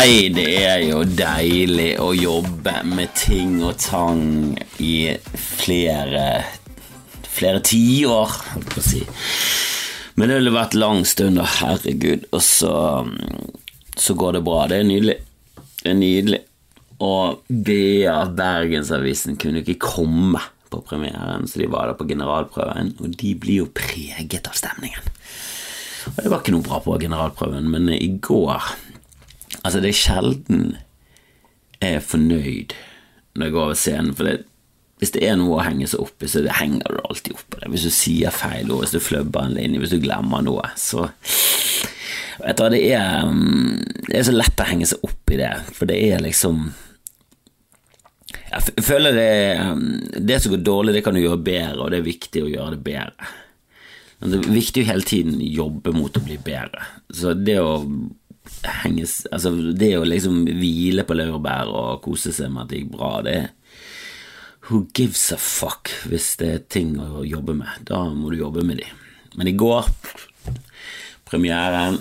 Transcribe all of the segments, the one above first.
Nei, det er jo deilig å jobbe med ting og tang i flere flere tiår, holdt på å si. Men det ville vært lang stund, og herregud. Og så, så går det bra. Det er nydelig. Det er nydelig. Og BA Bergensavisen kunne ikke komme på premieren, så de var der på generalprøven, og de blir jo preget av stemningen. Og det var ikke noe bra på generalprøven, men i går Altså, det er sjelden jeg er fornøyd når jeg går over scenen, for det, hvis det er noe å henge seg opp i, så henger du alltid opp på det. Hvis du sier feil ord, hvis du fløbber en linje, hvis du glemmer noe, så Vet du det er, mm, det er så lett å henge seg opp i det, for det er liksom Jeg føler det mm, Det som går dårlig, det kan du gjøre bedre, og det er viktig å gjøre det bedre. Det er viktig å hele tiden jobbe mot å bli bedre. Så det å henges Altså, det å liksom hvile på laurbær og kose seg med at det gikk bra, det Who gives a fuck hvis det er ting å jobbe med? Da må du jobbe med de. Men i går, premieren,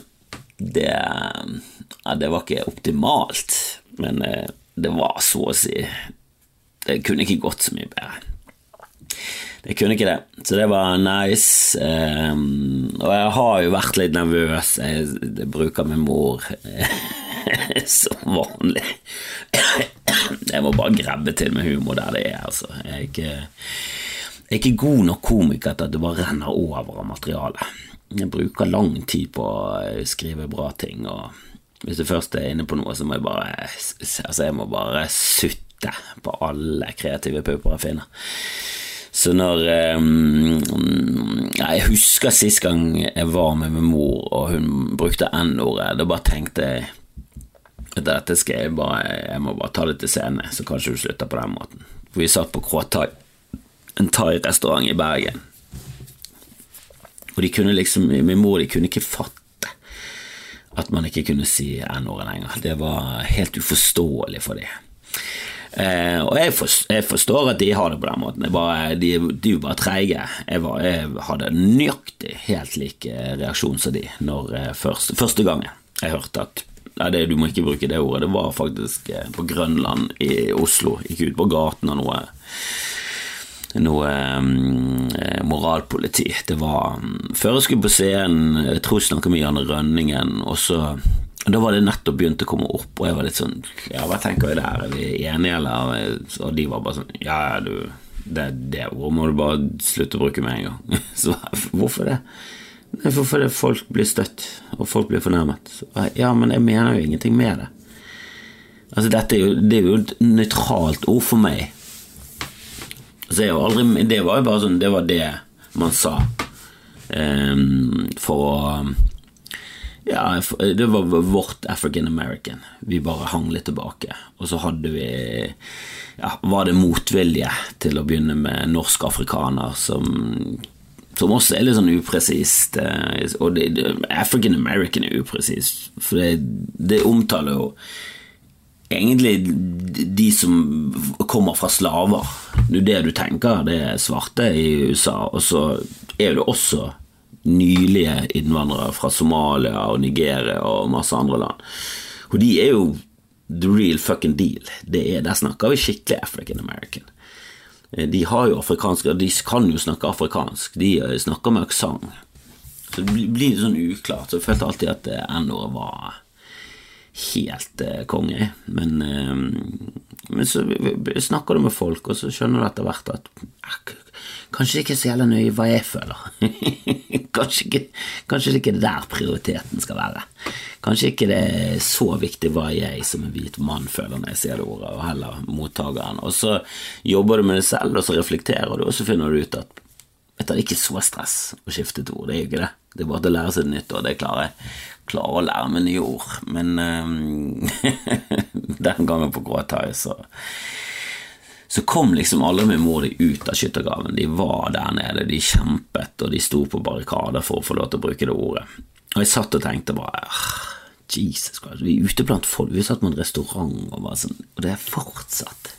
det, ja, det var ikke optimalt, men eh, det var så å si Det kunne ikke gått så mye bedre. Jeg kunne ikke det, så det var nice. Um, og jeg har jo vært litt nervøs. Jeg, jeg bruker min mor som vanlig. jeg må bare grabbe til med humor der det er, altså. Jeg er ikke, jeg er ikke god nok komiker til at det bare renner over av materialet. Jeg bruker lang tid på å skrive bra ting, og hvis du først er inne på noe, så må jeg bare Altså, jeg må bare sutte på alle kreative pupper jeg finner. Så når Jeg husker sist gang jeg var med min mor, og hun brukte N-ordet. Da bare tenkte jeg dette skal jeg bare Jeg må bare ta det til scene, så kanskje du slutter på den måten. For vi satt på Kråtai, en thai-restaurant i Bergen. Og de kunne liksom Min mor de kunne ikke fatte at man ikke kunne si N-ordet lenger. Det var helt uforståelig for dem. Eh, og jeg, forstår, jeg, forstår at de har det på den måten. Bare, de, de bare treige. Jeg, jeg, hadde nøyaktig helt lik eh, reaksjon som de når eh, først, første gangen jeg hørte at Nei, det, du må ikke bruke det ordet. Det var faktisk eh, på Grønland i Oslo. Gikk ut på gaten og noe noe um, moralpoliti. Det var um, Før jeg skulle på scenen, jeg tror jeg snakka med Janne Rønningen, og så Da var det nettopp begynt å komme opp, og jeg var litt sånn Ja, hva tenker vi der? Er vi enige, eller? Og de var bare sånn Ja, du Det, det ordet må du bare slutte å bruke med en gang. Så hvorfor det? Nei, for fordi folk blir støtt, og folk blir fornærmet. Ja, men jeg mener jo ingenting med det. Altså, dette er jo, det er jo et nøytralt ord for meg. Så jeg har aldri Det var jo bare sånn Det var det man sa um, for å ja, det var vårt African American. Vi bare hang litt tilbake. Og så hadde vi ja, Var det motvilje til å begynne med norsk-afrikaner som som også er litt sånn upresist. Eh, og det, det, African American er upresist, for det, det omtaler jo egentlig de som kommer fra slaver. Det er det du tenker, det er svarte i USA. Og så er det også nylige innvandrere fra Somalia og Nigeria og masse andre land. Og de er jo the real fucking deal. Er, der snakker vi skikkelig African American. Eh, de har jo afrikansk De kan jo snakke afrikansk. De eh, snakker med aksent. Så det blir litt sånn uklart. Så jeg følte alltid at eh, N-ordet var helt konge. Men, men så snakker du med folk, og så skjønner du etter hvert at Kanskje det ikke er så jævla nøye hva jeg føler. kanskje, ikke, kanskje det ikke er der prioriteten skal være. Kanskje ikke det er så viktig hva jeg som en hvit mann føler når jeg sier det ordet, og heller mottakeren. Og så jobber du med det selv, og så reflekterer du, og så finner du ut at det er ikke så stress å skifte et ord, det er ikke det. Det er bare å lære seg et nytt ord, det klarer jeg. Klarer å lære meg nye ord, men um, den gangen på Gråtai så så kom liksom alle med mor di ut av skyttergraven. De var der nede, de kjempet, og de sto på barrikader for å få lov til å bruke det ordet. Og jeg satt og tenkte bare Jesus Christ, vi er ute blant folk, vi satt på en restaurant og bare sånn, og det er fortsatt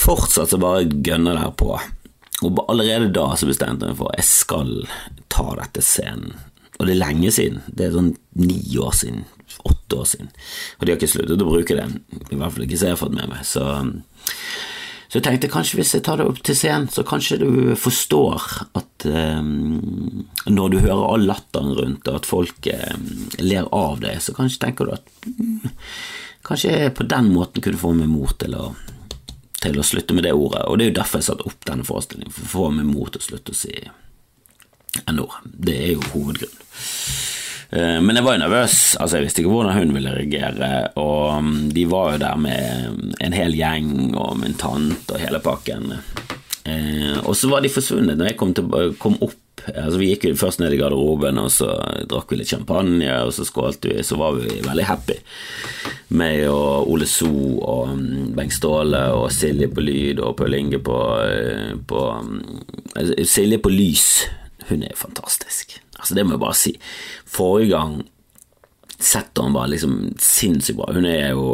Fortsatt så bare gønner det her på. Og allerede da så bestemte jeg meg for jeg skal ta dette scenen. Og det er lenge siden. Det er sånn ni år siden, åtte år siden, og de har ikke sluttet å bruke den, i hvert fall ikke så jeg har fått med meg. Så, så jeg tenkte kanskje hvis jeg tar det opp til scenen, så kanskje du forstår at um, når du hører all latteren rundt, og at folk um, ler av deg, så kanskje tenker du at um, kanskje jeg på den måten kunne få meg mot til å til å slutte med det ordet, og det er jo derfor jeg satte opp denne forestillingen, for å få meg mot til å slutte å si n-ord. Det er jo hovedgrunnen. Eh, men jeg var jo nervøs, altså jeg visste ikke hvordan hun ville reagere, og mm, de var jo der med en hel gjeng og min tante og hele pakken. Eh, og så var de forsvunnet når jeg kom, til, kom opp. Altså Vi gikk jo først ned i garderoben, og så drakk vi litt champagne, og så skålte vi, så var vi veldig happy. Meg og Ole So og mm, Bengt Ståle og Silje på lyd og Paul Inge på, eh, på mm, Silje på lys hun er fantastisk. Altså, det må jeg bare si. Forrige gang setter hun bare liksom sinnssykt bra. Hun er jo,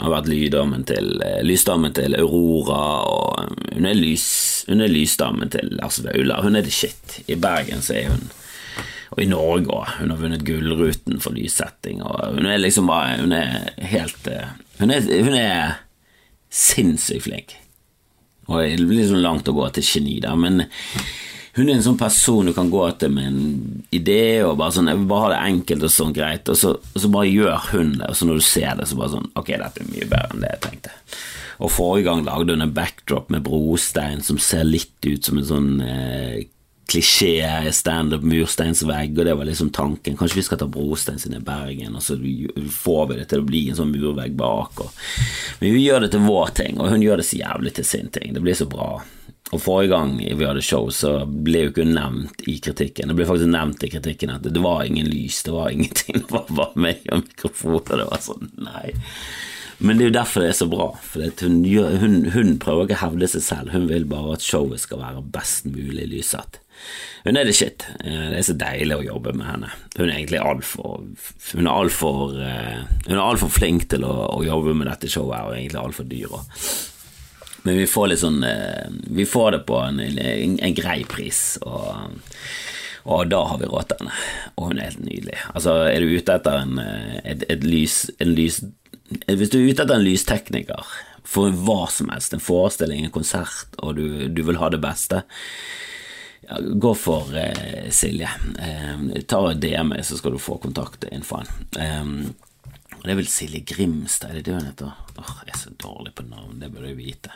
har vært lyddamen til, eh, lysdamen til Aurora, og hun er, lys, hun er lysdamen til Lars Vaular. Hun er the shit. I Bergen så er hun og i Norge òg. Hun har vunnet Gullruten for lyssetting, hun er liksom bare Hun er helt eh, Hun er, hun er sinnssykt flink. Og det blir liksom langt å gå til geni, da, men hun er en sånn person du kan gå til med en idé og bare sånn Jeg vil bare ha det enkelt og sånn greit, og så, og så bare gjør hun det, og så når du ser det, så bare sånn Ok, dette er mye bedre enn det jeg tenkte. Og forrige gang lagde hun en backdrop med brostein som ser litt ut som en sånn eh, klisjé standup mursteinsvegg, og det var liksom tanken. Kanskje vi skal ta brostein sin i Bergen, og så får vi det til å bli en sånn murvegg bak. Og, men hun gjør det til vår ting, og hun gjør det så jævlig til sin ting. Det blir så bra. Og Forrige gang vi hadde show, så ble jo ikke nevnt i kritikken. Det ble faktisk nevnt i kritikken at det var ingen lys, det var ingenting. Det var bare meg og mikrofoner. Det var sånn, nei. Men det er jo derfor det er så bra. For hun, hun, hun, prøver ikke å hevde seg selv, hun vil bare at showet skal være best mulig lyssatt. Hun er det shit. Eh, det er så deilig å jobbe med henne. Hun er egentlig altfor Hun altfor eh, Hun er altfor flink til å, å, jobbe med dette showet, og egentlig altfor dyr. Også. Men vi får litt sånn eh, Vi får det på en, en, en grei pris, og, og, da har vi råd til henne. Og hun er helt nydelig. Altså, er du ute etter en, eh, et, et lys, en lys Hvis du er ute etter en lystekniker for hva som helst, en forestilling, en konsert, og du, du vil ha det beste ja, gå for eh, Silje. Eh, ta DM, så skal du få kontaktinfoen. Eh, det er vel Silje Grimstad, er det det hun heter? Åh, jeg er så dårlig på navn, det burde jeg vite.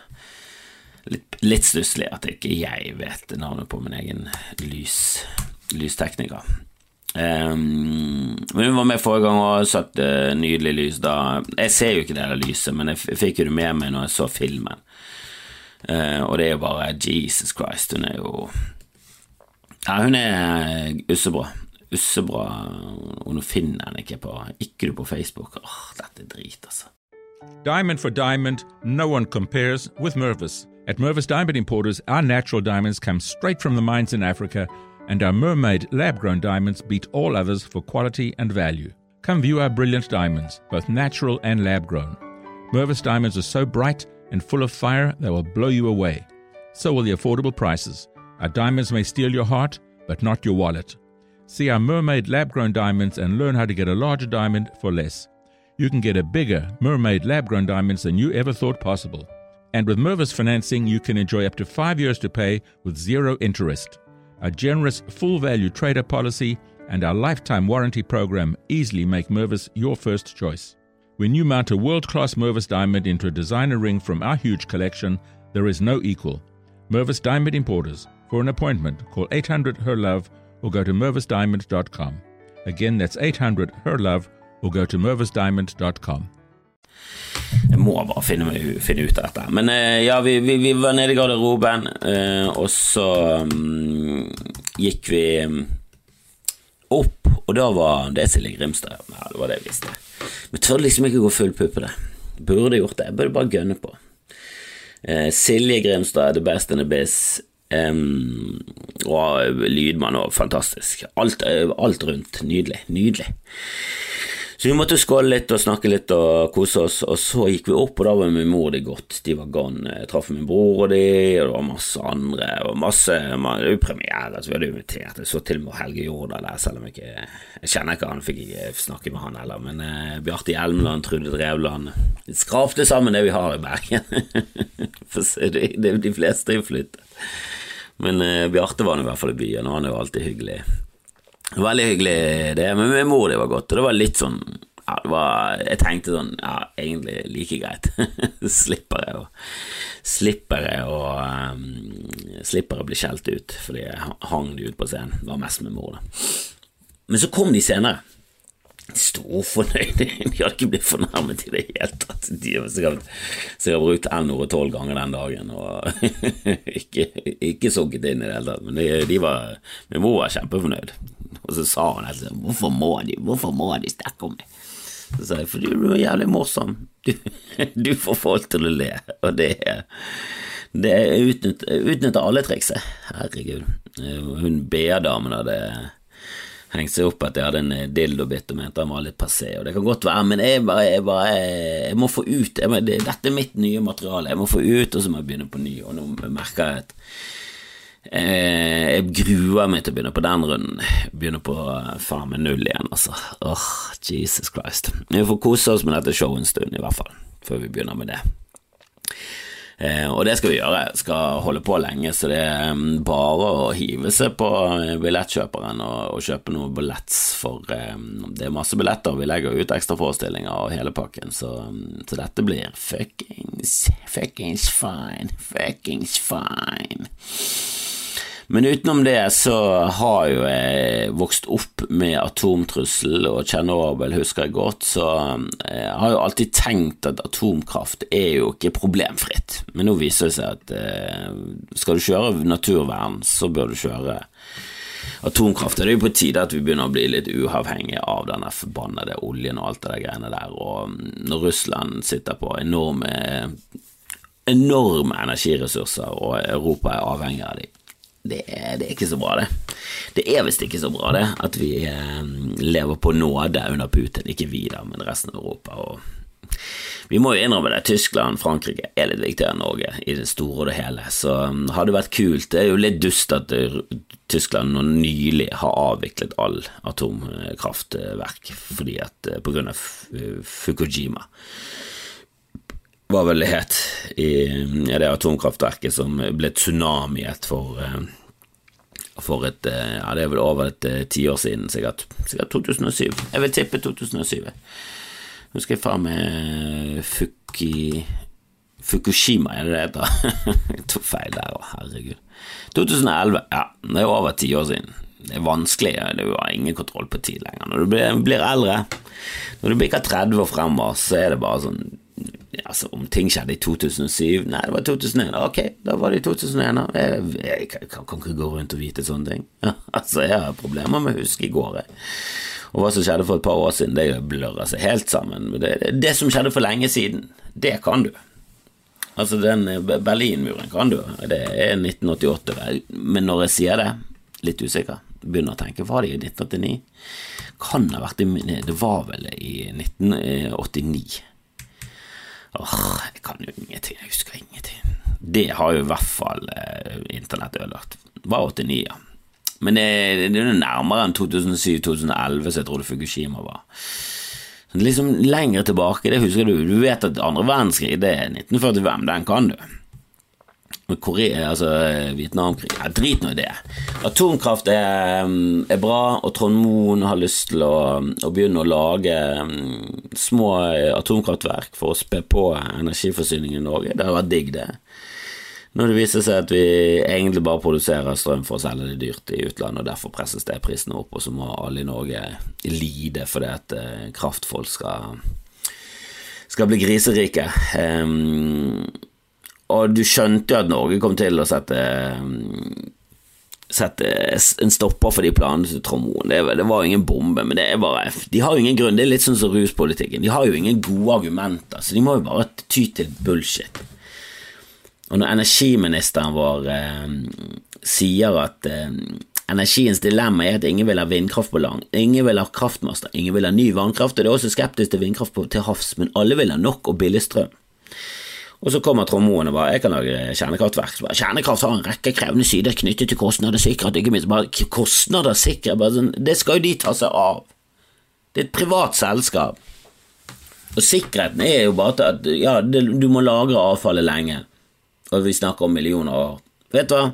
Litt, litt stusslig at ikke jeg vet navnet på min egen lys, lystekniker. Um, men hun var med forrige gang og satte uh, nydelig lys da. Jeg ser jo ikke det der lyset, men jeg fikk jo det med meg når jeg så filmen. Uh, og det er jo bare Jesus Christ, hun er jo Ja, hun er ussebra ussebra, og nå finner jeg den ikke på Ikke du på Facebook? Åh, dette er drit, altså. Diamond for diamond, no one compares with Mervis. At Mervis Diamond Importers, our natural diamonds come straight from the mines in Africa, and our mermaid lab grown diamonds beat all others for quality and value. Come view our brilliant diamonds, both natural and lab grown. Mervis diamonds are so bright and full of fire they will blow you away. So will the affordable prices. Our diamonds may steal your heart, but not your wallet. See our mermaid lab grown diamonds and learn how to get a larger diamond for less. You can get a bigger mermaid lab grown diamonds than you ever thought possible. And with Mervis financing, you can enjoy up to five years to pay with zero interest. A generous full value trader policy and our lifetime warranty program easily make Mervis your first choice. When you mount a world class Mervis diamond into a designer ring from our huge collection, there is no equal. Mervis Diamond Importers. For an appointment, call 800 HER LOVE or go to mervisdiamond.com. Again, that's 800 HER LOVE or go to mervisdiamond.com. Jeg må bare finne, finne, ut av dette. Men eh, ja, vi, vi, vi, var nede i garderoben, eh, og så um, gikk vi mm, opp, og da var det Silje Grimstad. Ja, det var det jeg visste. Men tør liksom ikke gå full pupp på det. Burde gjort det. Jeg burde bare gønne på. Uh, Silje Grimstad, the best in the biz. Um, og lydmann òg, fantastisk. Alt, alt, rundt, nydelig. Nydelig. Så vi måtte skåle litt og snakke litt og kose oss, og så gikk vi opp, og da var min mor og de gått. De var gone. Jeg traff min bror og de, og det var masse andre, og masse Det var jo premiere, så vi hadde invitert. Jeg så til og med Helge Jordal der, selv om jeg ikke Jeg kjenner ikke han, fikk ikke snakke med han heller, men eh, Bjarte Hjelmeland, Trude Drevland Skrapte sammen det vi har i Bergen. For de, de, de fleste jo flyttet. Men eh, Bjarte var i hvert fall i byen, og han er jo alltid hyggelig. Veldig hyggelig, det. Men med mor det var godt, og det var litt sånn ja, det var, Jeg tenkte sånn Ja, egentlig like greit. slipper jeg å Slipper jeg å um, Slipper å bli skjelt ut fordi jeg hang de ut på scenen. Det var mest med mor, da. Men så kom de senere. Storfornøyde. De hadde ikke blitt fornærmet i det hele tatt. De har brukt N-ordet tolv ganger den dagen og ikke, ikke sunket inn i det hele tatt. Men de, de var, min mor var kjempefornøyd. Og så sa hun helt sånn Hvorfor må de Hvorfor må de snakke om meg? Så sa jeg fordi du er jævlig morsom. Du, du får folk til å le, og det er det utnytter, utnytter alle trikset. Herregud. Hun BA-damen hadde hengt seg opp at jeg hadde en dildobit og mente han var litt passé, og det kan godt være, men jeg bare, jeg, bare, jeg må få ut jeg Dette er mitt nye materiale, jeg må få ut, og så må jeg begynne på ny, og nå merker jeg at Eh, jeg gruer meg til å begynne på den runden. Begynne på eh, faen meg null igjen, altså. Åh, Jesus Christ. Vi får kose oss med dette showet en stund, i hvert fall, før vi begynner med det. Eh, og det skal vi gjøre. Skal holde på lenge, så det er mm, bare å hive seg på billettkjøperen og, og kjøpe noe billetter, for det er masse billetter. Vi legger ut ekstraforestillinger og hele pakken, så, mm, så dette blir fuckings, fuckings fine. Fuckings fine. Men utenom det så har jo jeg vokst opp med atomtrussel og Tsjernobyl, husker jeg godt, så eh, jeg har jo alltid tenkt at atomkraft er jo ikke problemfritt. Men nå viser det seg at eh, skal du kjøre naturvern, så bør du kjøre atomkraft. Det er jo på tide at vi begynner å bli litt uavhengige av denne forbannede oljen og alt det der greiene der. Og når Russland sitter på enorme enorme energiressurser, og Europa er avhengig av dem det er, det er, ikke så bra, det. Det er visst ikke så bra, det, at vi eh, lever på nåde under Putin. Ikke vi, da, men resten av Europa. Og vi må jo innrømme det, Tyskland Frankrike er litt viktigere enn Norge i det store og det hele, så um, hadde det vært kult. Det er jo litt dust at uh, Tyskland nå nylig har avviklet all atomkraftverk fordi at uh, på grunn av Fukushima var vel het, i det atomkraftverket som ble tsunamiet for eh, for et eh, Ja, det er vel over et eh, tiår siden, sikkert. Sikkert 2007. Jeg vil tippe 2007. Nå skal jeg faen meg Fuki... Fukushima, er det det heter? jeg feil der òg, herregud. 2011, ja, det er over ti år siden. Det er vanskelig, det har ingen kontroll på tid lenger. Når du blir, blir eldre, når du bikker 30 og fremover, så er det bare sånn altså, om ting skjedde i 2007 Nei, det var 2001. Ok, da var det i 2001. Jeg, jeg, jeg kan, ikke gå rundt og vite sånne ting. Altså, jeg har problemer med å huske i går. Og hva som skjedde for et par år siden, det blørrer seg helt sammen. Det, det, det som skjedde for lenge siden, det kan du. Altså, den Berlinmuren kan du. Det er 1988. Men når jeg sier det, litt usikker. Begynner å tenke, var det i 1989? Kan ha vært i Det var vel i 1989. Åh, jeg kan jo ingenting, jeg husker ingenting. Det har jo i hvert fall eh, internett ødelagt. Var 89, ja. Men det, det er jo nærmere enn 2007-2011, så jeg trodde Fukushima var. Liksom lenger tilbake, det husker du. Du vet at andre verdenskrig, det er 1945, den kan du. Korea, altså Vietnamkrig ja, Drit nå i det. Atomkraft er, mm, er, bra, og Trond Moen har lyst til å, å, begynne å lage um, små atomkraftverk for å spe på energiforsyningen i Norge. Det hadde vært digg, det. Når det viser seg at vi egentlig bare produserer strøm for å selge det dyrt i utlandet, og derfor presses det prisene opp, og så må alle i Norge lide fordi at uh, kraftfolk skal, skal bli griserike. Um, og du skjønte jo at Norge kom til å sette sette en stopper for de planene til Trond Moen. Det, var jo ingen bombe, men det er bare De har jo ingen grunn. Det er litt sånn som ruspolitikken. De har jo ingen gode argumenter, så de må jo bare ty til bullshit. Og når energiministeren vår eh, sier at eh, Energiens dilemma er at ingen vil ha vindkraft på land, ingen vil ha kraftmaster, ingen vil ha ny vannkraft, og det er også skeptisk til vindkraft på, til havs, men alle vil ha nok og billig strøm. Og så kommer Trond og bare 'jeg kan lage kjernekraftverk'. Bare, Kjernekraft har en rekke krevende sider knyttet til kostnader, sikkerhet, ikke minst bare kostnader, sikkerhet bare sånn, Det skal jo de ta seg av. Det er et privat selskap. Og sikkerheten er jo bare at ja, det, du må lagre avfallet lenge, og vi snakker om millioner år. Vet du hva?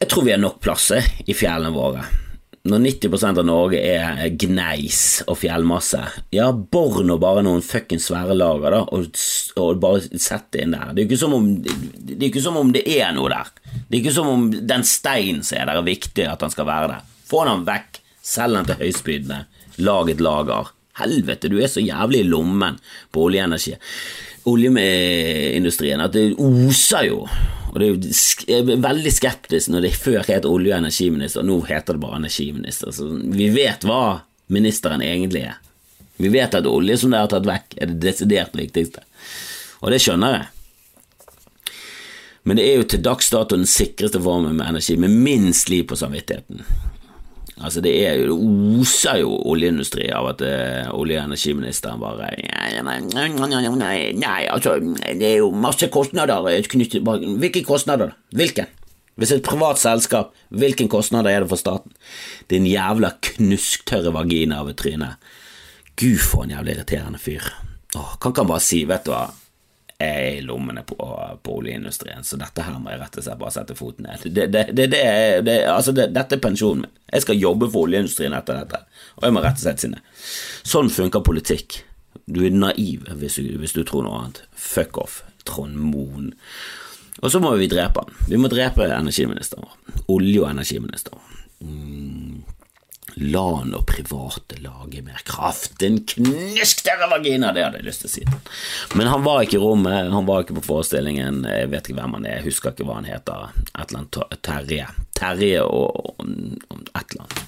Jeg tror vi har nok plasser i fjellene våre. Når 90% av Norge er gneis og fjellmasse, ja, bor nå bare noen fuckings svære lager, da, og, og bare sett det inn der. Det er jo ikke som om det er ikke som om det er noe der. Det er ikke som om den steinen som er der, er viktig at han skal være der. Få den vekk, selg den til høystbydende, lag et lager. Helvete, du er så jævlig i lommen på oljeenergi. Oljeindustrien at det oser jo. Og det er jo er veldig skeptisk når det før het olje- og energiminister, nå heter det bare energiminister. Så vi vet hva ministeren egentlig er. Vi vet at olje som det har tatt vekk, er det desidert viktigste. Og det skjønner jeg. Men det er jo til dags dato den sikreste formen med energi, med minst liv på samvittigheten. Altså Det er jo, det oser jo oljeindustri av at uh, olje- og energiministeren bare nei, nei, altså, det er jo masse kostnader knyttet Hvilke kostnader? Hvilken? Hvis et privat selskap, hvilken kostnader er det for staten? En jævla knusktørre vagina av et tryne. Gud, for en jævlig irriterende fyr. Åh, kan ikke han bare si, vet du hva er i lommene på, på, oljeindustrien, så dette her må jeg rett og slett bare sette foten ned. Det, det, det, altså dette er pensjonen min. Jeg skal jobbe for oljeindustrien etter dette, og jeg må rett og slett si ned. Sånn funker politikk. Du er naiv hvis du, hvis du tror noe annet. Fuck off, Trond Moen. Og så må vi drepe han. Vi må drepe energiministeren vår. Olje- og energiministeren. Mm. La nå private lage mer kraft. En dere vagina, det hadde jeg lyst til å si. Men han var ikke i rommet, han var ikke på forestillingen. Jeg vet ikke hvem han er, jeg husker ikke hva han heter. Et eller annet Terje. Terje og, et eller annet.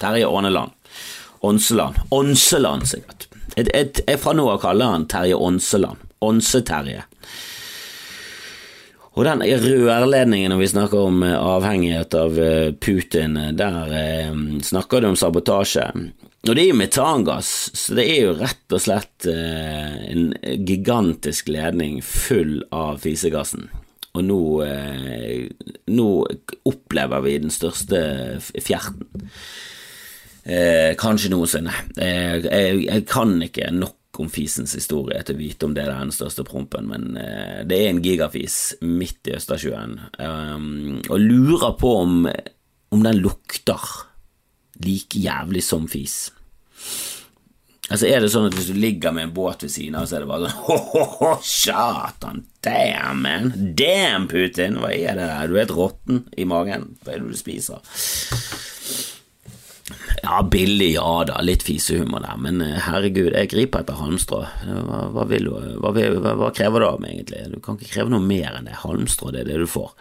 Terje Åneland. Ånseland. Ånseland, sikkert. Jeg, jeg, fra nå av kaller han Terje Ånseland. Ånse-Terje. Og den rørledningen, når vi snakker om eh, avhengighet av eh, Putin, eh, der snakker du om sabotasje. Og det er jo metangass, så det er jo rett og slett en gigantisk ledning full av fisegassen. Og nå, nå opplever vi den største fjerten. kanskje noensinne. jeg, jeg kan ikke nok om fisens historie til å vite om det er den største prompen, men uh, det er en gigafis midt i Østersjøen, um, og lurer på om, om den lukter like jævlig som fis. Altså Er det sånn at hvis du ligger med en båt ved siden av, så er det bare sånn ho-ho-ho, satan, damn, man, damn, Putin, hva er det der, du er helt råtten i magen, hva er det du spiser? Ja, billig, ja da, litt fisehumor der, men eh, herregud, jeg griper etter halmstrå. Hva, hva, vil du, hva, hva, hva krever du av meg, egentlig? Du kan ikke kreve noe mer enn det. Halmstrå, det er det du får.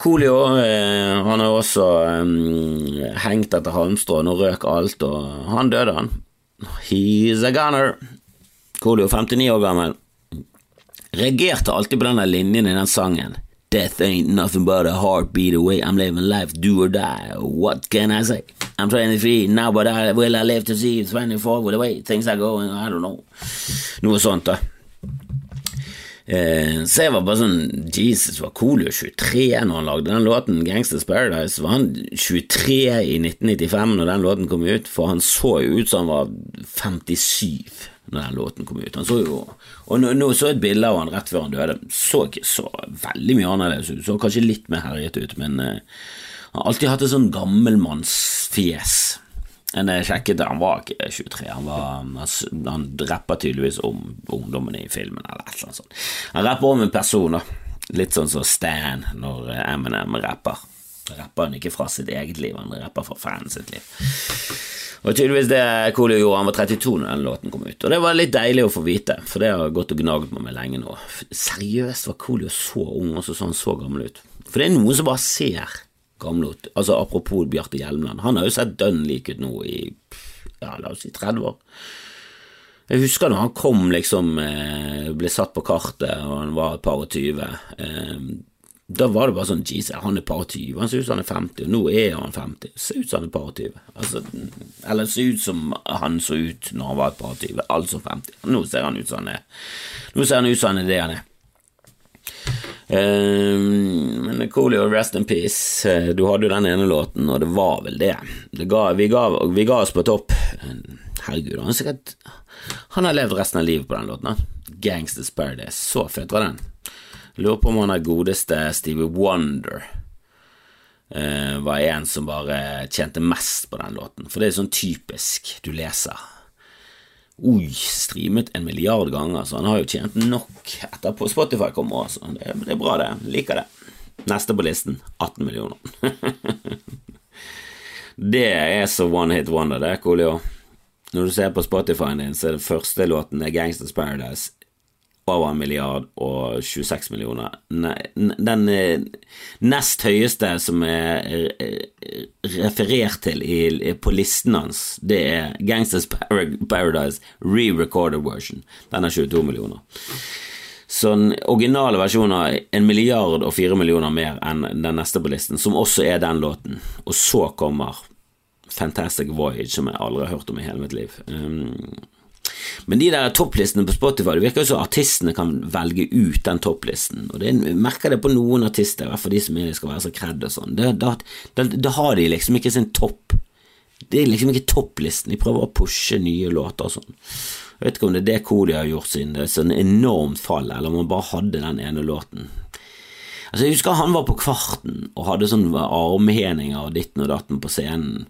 Coolio, eh, han har også um, hengt etter halmstrå, nå røk alt, og han døde, han. He's a gunner. Coolio, 59 år gammel. Reagerte alltid på denne linjen i den sangen. Death ain't nothing but a heartbeat away. I'm living life, do or die. What can I say? I'm 23 now, but I will I live to see 24 with the way things are going, I don't know. Noe sånt, da. Eh, så jeg var bare sånn Jesus, var Colio 23 når han lagde den låten, Gangsters Paradise? Var han 23 i 1995 når den låten kom ut? For han så jo ut som han var 57 når den låten kom ut. Han så jo, og nå, nå så et bilde av han rett før han døde. Så ikke så veldig mye annerledes ut. Så kanskje litt mer herjet ut, men uh, han har alltid hatt et sånn gammelmannsfjes. Men jeg sjekket det, han var ikke 23, han, var, han, han rapper tydeligvis om ungdommen i filmen, eller et eller annet sånt. Han rapper om en person. Litt sånn som Stan når Eminem rapper. Rapper han ikke fra sitt eget liv, han rapper fra fanen sitt liv. Og tydeligvis det Coolio gjorde, han var 32 når den låten kom ut, og det var litt deilig å få vite, for det har gått og gnagd meg med lenge nå. Seriøst, var Coolio så ung, og så så han så gammel ut? For det er noen som bare ser gamle ut. Altså Apropos Bjarte Hjelmeland, han har jo sett dønn lik ut nå i ja, la oss si 30 år. Jeg husker da han kom, liksom, eh, ble satt på kartet, og han var et par og tyve. Eh, Da var det bare sånn Jesus, han er par og tyve, han ser ut som han er 50, og nå er han 50. Ser ut som han er par og tyve. Altså, eller ser ut som han så ut når han var et par og tyve, altså 50. Nå ser han ut som han er Nå ser han ut som han er det han er. Um, men Coolio, rest in peace. Uh, du hadde jo den ene låten, og det var vel det. det ga, vi, ga, vi, ga, oss på topp. Herregud, han, sikkert, han har levd resten av livet på den låten. Gangsters Paradise. Så fet var den. Lurer på om han er godeste Stevie Wonder uh, var en som bare tjente mest på den låten. For det er sånn typisk du leser. Oi, streamet en milliard ganger, så han har jo tjent nok etterpå. Spotify kommer også. Det, det er bra, det. Liker det. Neste på listen 18 millioner. det er så one hit wonder, det, Coolio. Når du ser på Spotify-en din, så er det første låten er Gangsters Paradise over en milliard og 26 millioner. Den eh, nest høyeste som er referert til på listen hans, det er Gangsters Paradise re-recorded version. Den er 22 millioner. Så den originale versjonen har en milliard og fire millioner mer enn den neste på listen, som også er den låten. Og så kommer Fantastic Voyage, som jeg aldri har hørt om i hele mitt liv. Um, men de der topplistene på Spotify, det virker jo som artistene kan velge ut den topplisten. Og det merker det på noen artister, i hvert fall de som skal være så kredd og sånn. Da, har de liksom ikke sin topp. Det er liksom ikke topplisten. De prøver å pushe nye låter og sånn. Jeg vet ikke om det er det Cody har gjort siden det er sånn enormt fall, eller om han bare hadde den ene låten. Altså Jeg husker han var på Kvarten og hadde sånn armheninger og ditten og datten på scenen.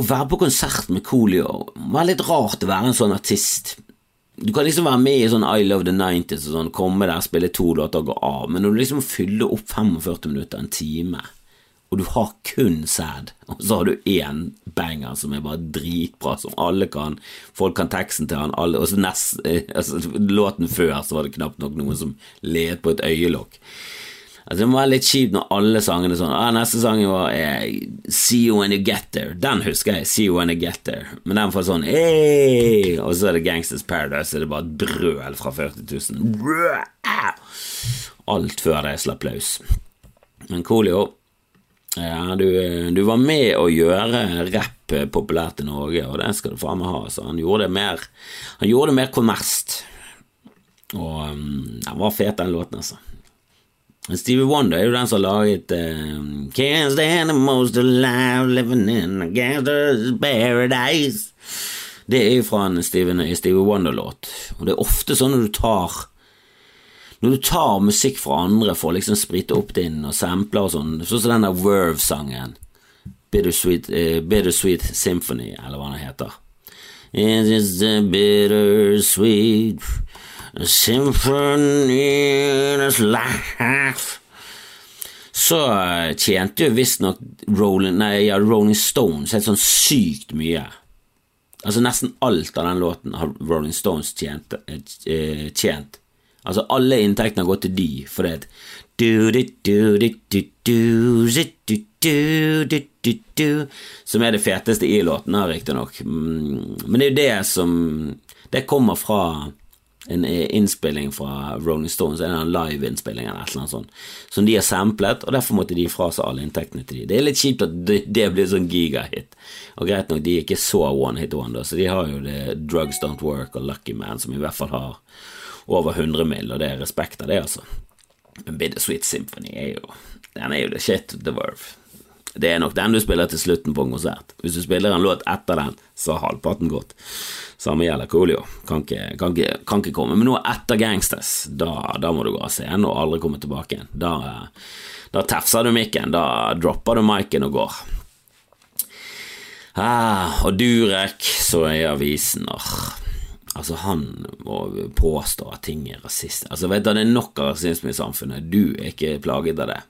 Å være på konsert med Coolio var litt rart å være en sånn artist. Du kan liksom være med i sånn I Love the 90s og sånn, komme der, spille to låter og gå av, men når du liksom fyller opp 45 minutter, en time, og du har kun sad, og så har du én banger som er bare dritbra, som alle kan, folk kan teksten til han, alle, og så nest, altså, låten før så var det knapt nok noen som led på et øyelokk. Altså, det må være litt kjipt når alle sangene sånn ah, Neste sang var eh, See You When You Get There. Den husker jeg. See You When You Get There. Men den får sånn hey! Og så er det Gangsters Paradise, Det er bare et brøl fra 40 000. Alt før det slapp løs. Men Coolio, ja, du, du, var med å gjøre rapp populært i Norge, og det skal du faen meg ha. Så han gjorde det mer Han gjorde det mer kommersielt. Og um, den var fet, den låten, altså. Stevie Wonder er jo den som har laget uh, Can't stand the most alive living in a gangster's paradise. Det er jo fra en Stevie, Stevie Wonder-låt. Og det er ofte sånn når du tar Når du tar musikk fra andre for å liksom sprite opp din og sampler og sånn, sånn som den der Verve-sangen. Bittersweet, uh, Bittersweet Symphony, eller hva den heter. It's just a bittersweet Symphony life Så eh, tjente jo visstnok Rolling, ja, Rolling Stones helt sånn sykt mye. Altså Nesten alt av den låten har Rolling Stones tjent. Eh, tjent. Altså Alle inntektene har gått til de, for det Som er det feteste i låten, riktignok. Men det er jo det som Det kommer fra en innspilling fra Rolling Stones, en live-innspilling eller et eller annet sånt, som de har samplet, og derfor måtte de fra seg alle inntektene til de. Det er litt kjipt at det, blir sånn gigahit, og greit nok, de er ikke så one hit wonder, så de har jo det Drugs Don't Work og Lucky Man, som i hvert fall har over 100 mill., og det er respekt av det, altså. Men Bittersweet Symphony er jo Den er jo the shit the verve. Det er nok den du spiller til slutten på en konsert. Hvis du spiller en låt etter den, så har halvparten gått. Samme gjelder Coolio. Kan ikke, kan, ikke, kan ikke, komme med noe etter Gangsters. Da, da må du gå av scenen og aldri komme tilbake igjen. Da, da tefser du mikken. Da dropper du miken og går. Ah, og Durek, så er avisen og Altså, han må påstå at ting er rasist. Altså, vet du, det er nok av rasisme i samfunnet. Du er ikke plaget av det.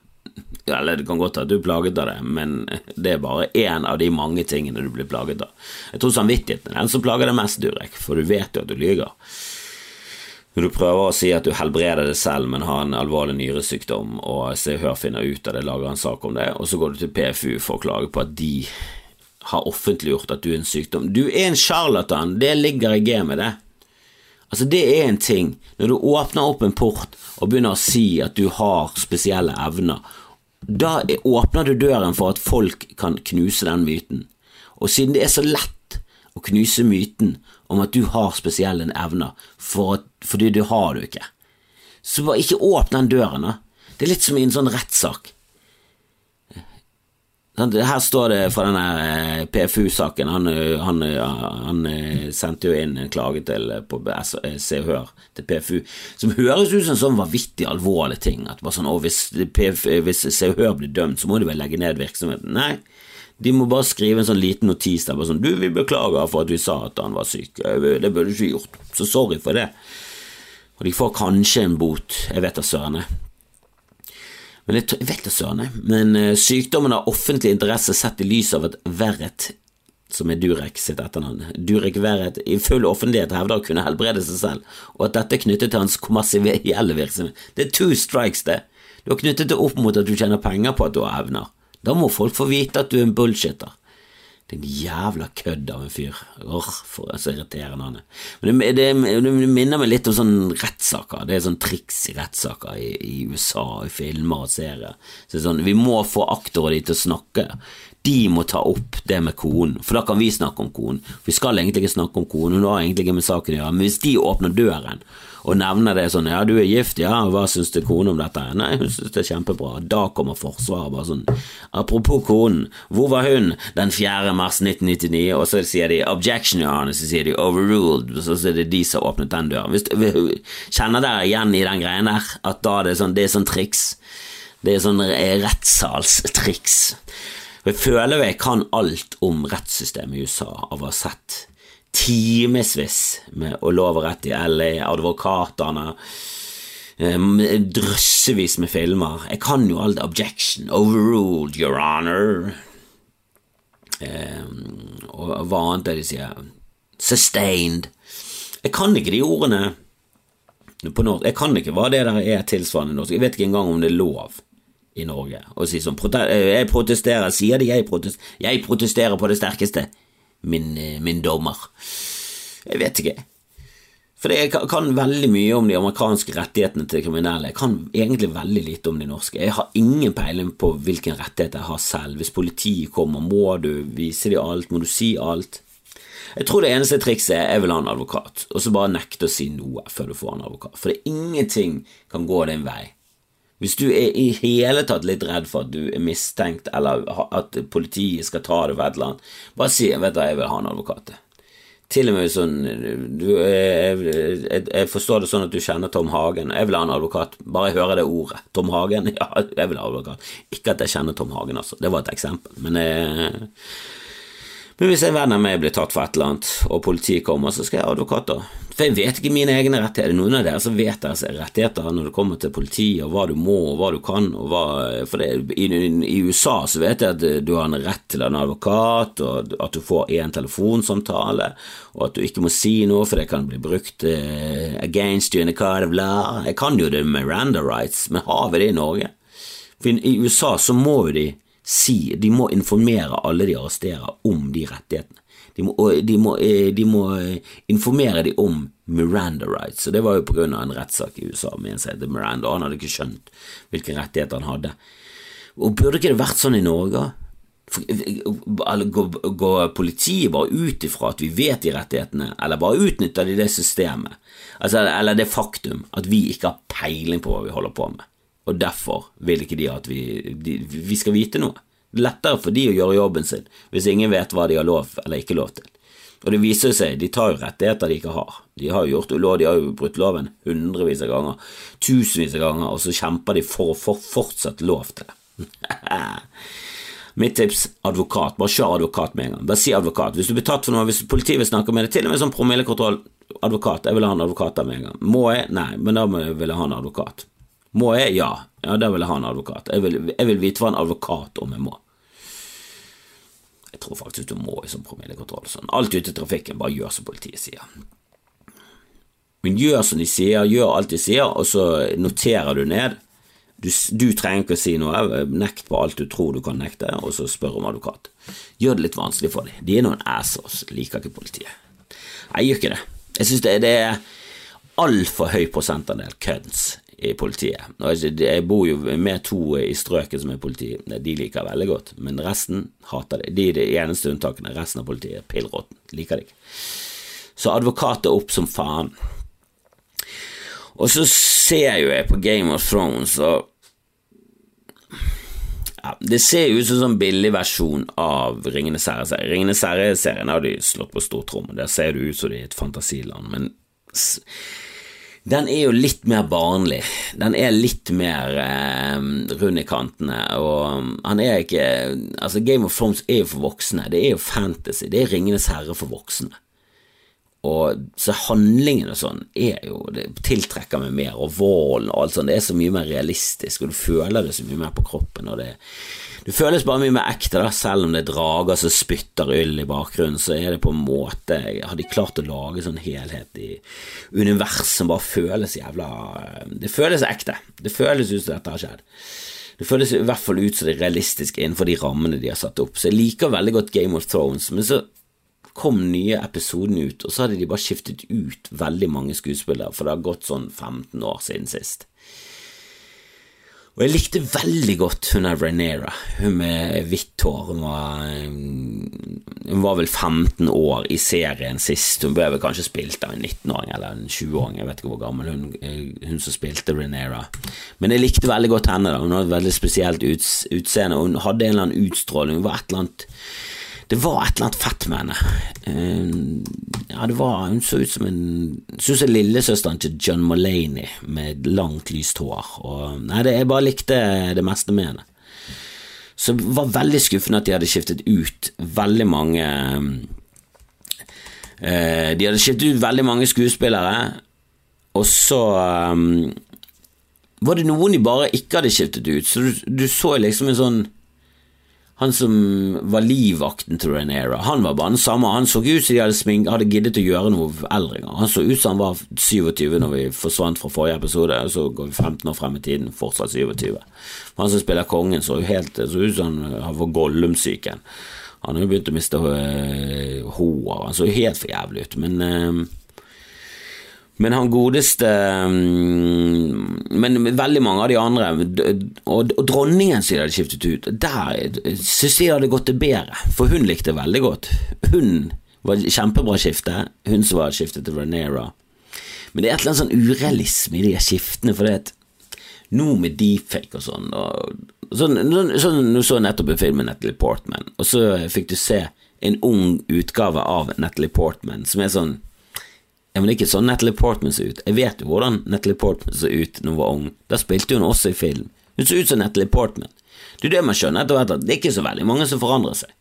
Eller det kan godt være at du er plaget av det, men det er bare én av de mange tingene du blir plaget av. Jeg tror samvittigheten er den som plager deg mest, Durek, for du vet jo at du lyver. Når du prøver å si at du helbreder det selv, men har en alvorlig nyresykdom, og Se og Hør finner ut av det, lager en sak om det, og så går du til PFU for å klage på at de har offentliggjort at du er en sykdom. Du er en sjarlatan, det ligger i gamet, det. Altså, det er en ting. Når du åpner opp en port og begynner å si at du har spesielle evner, da åpner du døren for at folk kan knuse den myten. Og siden det er så lett å knuse myten om at du har spesielle evner, for at, fordi du har det ikke, så bare ikke åpne den døren. Det er litt som i en sånn rettssak. Her står det fra denne eh, PFU-saken. Han, eh, han, eh, han, sendte jo inn en klage til, på Se Hør til PFU, som høres ut som en sånn vanvittig alvorlig ting. At bare sånn, å, hvis, PFU, hvis Se Hør blir dømt, så må de vel legge ned virksomheten. Nei, de må bare skrive en sånn liten notis der bare sånn Du, vi beklager for at vi sa at han var syk. Det burde du ikke gjort. Så sorry for det. Og de får kanskje en bot. Jeg vet da søren. Men jeg, jeg vet da søren, men uh, sykdommen har offentlig interesse sett i lys av at Verret, som er Durek sitt etternavn, Durek Verret i full offentlighet hevder å kunne helbrede seg selv, og at dette er knyttet til hans kommersielle virksomhet. Det er two strikes, det. Du har knyttet det opp mot at du tjener penger på at du har evner. Da må folk få vite at du er en bullshitter. Din jævla kødd av en fyr. Åh, for så irriterende han er. Men det, det, det, minner meg litt om sånne rettssaker. Det er sånn triks i rettssaker i, USA, i filmer og serier. Så sånn, vi må få aktorer de til å snakke. De må ta opp det med konen, for da kan vi snakke om konen. Vi skal egentlig ikke snakke om konen, hun har egentlig ikke med saken å gjøre, men hvis de åpner døren og nevner det sånn Ja, du er gift, ja, hva syns du kone om dette? Nei, hun syns det er kjempebra. Da kommer Forsvaret bare sånn Apropos konen, hvor var hun den 4. mars 1999? Og så sier de objection, Your Honor, så sier de overruled, så er det de som har åpnet den døren. Hvis, kjenner dere igjen i den greien der? At da det er sånn, det er sånn triks? Det er sånn rettssalstriks. Jeg føler jeg kan alt om rettssystemet i USA av å ha sett timevis med å love rett i LA, advokatene Drøssevis med filmer. Jeg kan jo alt objection, overruled, your honor Og hva annet er det de sier? Sustained. Jeg kan ikke de ordene på norsk. Jeg kan ikke hva det der er tilsvarende norsk. Jeg vet ikke engang om det er lov i Norge og si sånn Jeg protesterer, sier de jeg protesterer? Jeg protesterer på det sterkeste min, eh, min dommer. Jeg vet ikke. For jeg kan veldig mye om de amerikanske rettighetene til kriminelle. Jeg kan egentlig veldig lite om de norske. Jeg har ingen peiling på hvilken rettighet jeg har selv. Hvis politiet kommer, må du vise dem alt? Må du si alt? Jeg tror det eneste trikset er jeg vil ha en advokat, og så bare nekte å si noe før du får en advokat. For det er ingenting kan gå din vei. Hvis du er i hele tatt litt redd for at du er mistenkt, eller at politiet skal ta det for et eller annet, bare si vet du, jeg vil ha en advokat. Til og med sånn du, jeg, jeg, jeg, forstår det sånn at du kjenner Tom Hagen. Jeg vil ha en advokat. Bare jeg hører det ordet. Tom Hagen? Ja, jeg vil ha advokat. Ikke at jeg kjenner Tom Hagen, altså. Det var et eksempel. Men jeg, eh, men hvis en venn av meg blir tatt for et eller annet, og politiet kommer, så skal jeg ha advokater. For jeg vet ikke mine egne rettigheter. Er noen av dere som vet deres rettigheter når det kommer til politiet, og hva du må, og hva du kan, hva For det, i, i, USA så vet jeg at du har en rett til en advokat, og at du får én telefonsamtale, og at du ikke må si noe, for det kan bli brukt uh, against you in a card of law. Jeg kan jo det Miranda rights, men har vi det i Norge? For i USA så må jo de si De må informere alle de arresterer, om de rettighetene. De må, de må, eh, de må eh, informere dem om Miranda rights, og det var jo på grunn av en rettssak i USA med en som heter Miranda, han hadde ikke skjønt hvilke rettigheter han hadde. Og Burde ikke det vært sånn i Norge? Går, går politiet bare ut ifra at vi vet de rettighetene, eller bare utnytter de det systemet, altså, eller det faktum at vi ikke har peiling på hva vi holder på med? Og derfor vil ikke de at vi, de, vi skal vite noe. Det er lettere for de å gjøre jobben sin hvis ingen vet hva de har lov eller ikke lov til. Og det viser seg, de tar jo rettigheter de ikke har. De har jo gjort ulov, de har jo brutt loven hundrevis av ganger, tusenvis av ganger, og så kjemper de for å få fortsatt lov til det. Mitt tips advokat. Bare kjør advokat med en gang. Bare si advokat. Hvis du blir tatt for noe, hvis politiet vil snakke med deg, til og med sånn promillekontroll, advokat. Jeg vil ha en advokat der med en gang. Må jeg? Nei, men da vil jeg ha en advokat. Må jeg? Ja. Ja, da vil jeg ha en advokat. Jeg vil, jeg vil vite hva en advokat om jeg må. Jeg tror faktisk du må i sånn promillekontroll. Sånn. Alt ute i trafikken, bare gjør som politiet sier. Men gjør som de sier, gjør alt de sier, og så noterer du ned. Du, du trenger ikke å si noe, nekt på alt du tror du kan nekte, og så spør om advokat. Gjør det litt vanskelig for dem. De er noen assholes, liker ikke politiet. Jeg gjør ikke det. Jeg synes det, det er altfor høy prosentandel kødds i politiet. Jeg bor jo med to i strøket som er politi, de liker veldig godt, men resten hater det. De er de eneste unntakene. Resten av politiet er pillråtten, liker det ikke. Så advokater opp som faen. Og så ser jo jeg på Game of Thrones, og ja, Det ser ut som en sånn billig versjon av Ringenes herre. Ringenes herre-serien har de slått på stortrommen. Der ser det ut som de er et fantasiland, men den er jo litt mer barnlig. Den er litt mer eh, rund i kantene, og han er ikke Altså, Game of Thrones er jo for voksne. Det er jo fantasy. Det er Ringenes herre for voksne. Og så handlingen og sånn er jo Det tiltrekker meg mer, og volden og alt sånt. Det er så mye mer realistisk, og du føler det så mye mer på kroppen. Og det, det føles bare mye mer ekte, da, selv om det er drager som spytter øl i bakgrunnen. Så er det på en måte Har de klart å lage sånn helhet i univers som bare føles jævla Det føles ekte. Det føles ut som dette har skjedd. Det føles i hvert fall ut som det er realistisk innenfor de rammene de har satt opp. Så jeg liker veldig godt Game of Thrones, men så kom nye episoden ut, og så hadde de bare skiftet ut veldig mange skuespillere, for det har gått sånn 15 år siden sist. Og jeg likte veldig godt hun er Renera, hun med hvitt hår. Hun var, hun var, vel 15 år i serien sist. Hun ble vel kanskje spilt av en 19-åring eller en 20-åring, jeg vet ikke hvor gammel hun, hun som spilte Renera. Men jeg likte veldig godt henne. da, Hun hadde et veldig spesielt utseende, hun hadde en eller annen utstråling. Hun var et eller annet det var et eller annet fett med henne. Uh, ja, det var Hun så ut som en ut som lillesøsteren til John Mulaney med langt, lyst hår. Og, nei, det, jeg bare likte det meste med henne. Så det var veldig skuffende at de hadde skiftet ut veldig mange uh, De hadde skiftet ut veldig mange skuespillere, og så um, var det noen de bare ikke hadde skiftet ut. Så du, du så liksom en sånn han som var livvakten til Renera, han var bare den samme. Han så ut som de hadde, smink, hadde giddet å gjøre noe eldre Han så ut som han var 27 når vi forsvant fra forrige episode, og så går vi 15 år frem i tiden, fortsatt 27. Han som spiller kongen, så, helt, så ut som han var Gollum-syken. Han har jo begynt å miste øh, hår, han så helt for jævlig ut, men øh, men han godeste mm, Men veldig mange av de andre, og, dronningen som de hadde skiftet ut, der syns jeg hadde gått det bedre, for hun likte det veldig godt. Hun var kjempebra skifte, hun som var skiftet til Ranera. Men det er et eller annet sånn urealisme i de skiftene, for det at nå med deepfake og sånn og, Sånn, sånn, Du så nettopp en film med Natalie Portman, og så fikk du se en ung utgave av Natalie Portman som er sånn ja, men det er ikke sånn Natalie Portman ser ut. Jeg vet jo hvordan Natalie Portman så ut når hun var ung. Da spilte hun også i film. Hun så ut som Natalie Portman. Det er det man skjønner etter hvert, at det er ikke så veldig mange som forandrer seg.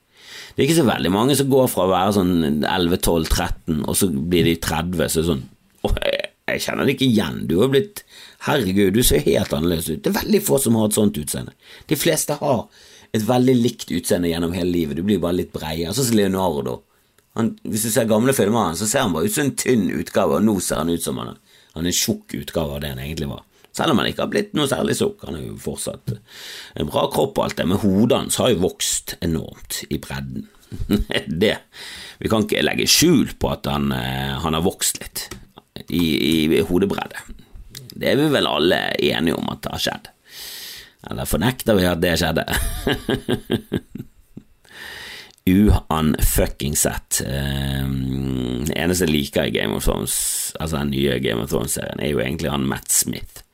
Det er ikke så veldig mange som går fra å være sånn 11-12-13, og så blir de 30, så sånn jeg, jeg kjenner det ikke igjen. Du har blitt Herregud, du ser helt annerledes ut. Det er veldig få som har et sånt utseende. De fleste har et veldig likt utseende gjennom hele livet. Du blir bare litt breiere. Sånn som Leonardo. Han, hvis du ser gamle filmer av han, så ser han bare ut som en tynn utgave, og nå ser han ut som han, han er en tjukk utgave av det han egentlig var. Selv om han ikke har blitt noe særlig tjukk. Han er jo fortsatt en bra kropp og alt det, men hodet hans har jo vokst enormt i bredden. det Vi kan ikke legge skjul på at han, eh, han har vokst litt i, i hodebredde. Det er vi vel alle enige om at det har skjedd. Eller fornekter vi at det skjedde? uunfucking-sett. Uh, det eneste jeg liker i Game of Thrones, altså den nye Game of Thrones-serien, er jo egentlig han Matt Smith.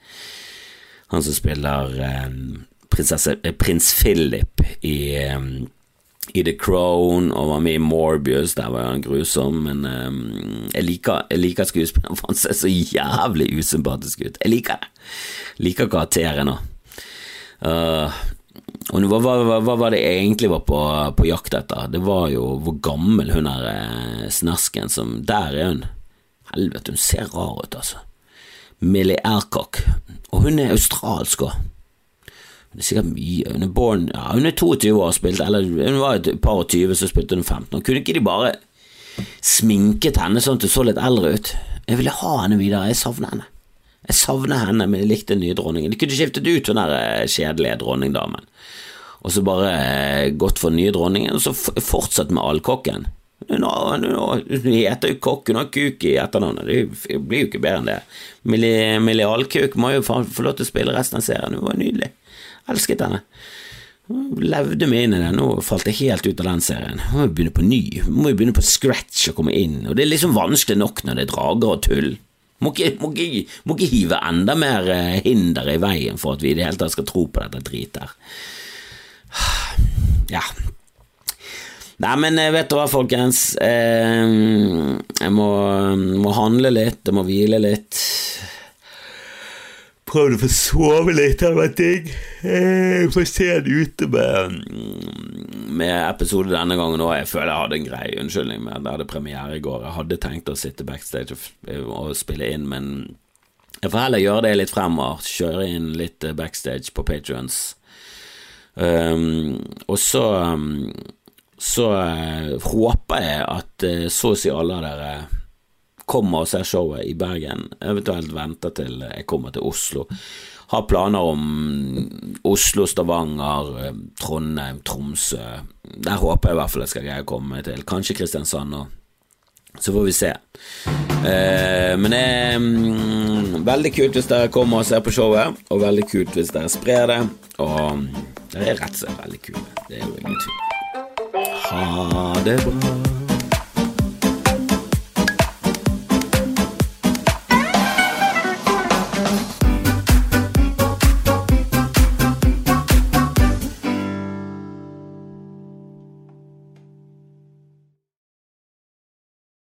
Han som spiller um, prinsesse, eh, prins Philip i, um, i The Crown og var med i Morbius, der var han grusom, men um, jeg liker, jeg liker skuespilleren, for han ser så jævlig usympatisk ut. Jeg liker det. Liker karakteren òg. Uh, og hva, hva, hva, var det egentlig var på, på, jakt etter? Det var jo hvor gammel hun er eh, snasken som Der er hun. Helvete, hun ser rar ut, altså. Millie Ercock. Og hun er australsk òg. Hun er sikkert mye Hun er born Ja, hun er 22 år og spilte Eller hun var et par og 20, så spilte hun 15. Og kunne ikke de bare sminket henne sånn at hun så litt eldre ut? Jeg ville ha henne videre. Jeg savner henne. Jeg savner henne, men jeg likte den nye dronningen. De kunne skiftet ut den der eh, kjedelige dronningdamen, og så bare eh, gått for den nye dronningen, og så fortsatt med allkokken. Hun heter jo Kokk, hun har kuk i etternavnet, det blir jo ikke bedre enn det. Millialkuk må jo få lov til å spille resten av serien, hun var nydelig. Elsket henne. Levde meg inn i det, nå falt jeg helt ut av den serien. Må jo begynne på ny, må jo begynne på scratch og komme inn, og det er liksom vanskelig nok når det er drager og tull. Må ikke, må, ikke, må ikke, hive enda mer eh, hinder i veien for at vi i det hele tatt skal tro på dette dritet her. Ja. Nei, men eh, vet du hva, folkens. Eh, jeg må, må handle litt, jeg må hvile litt prøvd å få sove litt, det hadde vært digg. Jeg får se det ute med, med episode denne gangen òg. Jeg føler jeg hadde en grei unnskyldning med at jeg hadde premiere i går. Jeg hadde tenkt å sitte backstage og, og spille inn, men jeg får heller gjøre det litt fremover. Kjøre inn litt backstage på Patrions. Um, og så um, så uh, håper jeg at så å si alle av dere kommer og ser showet i Bergen, eventuelt venter til jeg kommer til Oslo. Har planer om Oslo, Stavanger, Trondheim, Tromsø. Der håper jeg i hvert fall jeg skal greie å komme til. Kanskje Kristiansand òg. Så får vi se. Eh, men det er mm, veldig kult hvis dere kommer og ser på showet, og veldig kult hvis dere sprer det. Og det er rett og slett veldig kule. Det er jo ingen tvil. Ha det bra.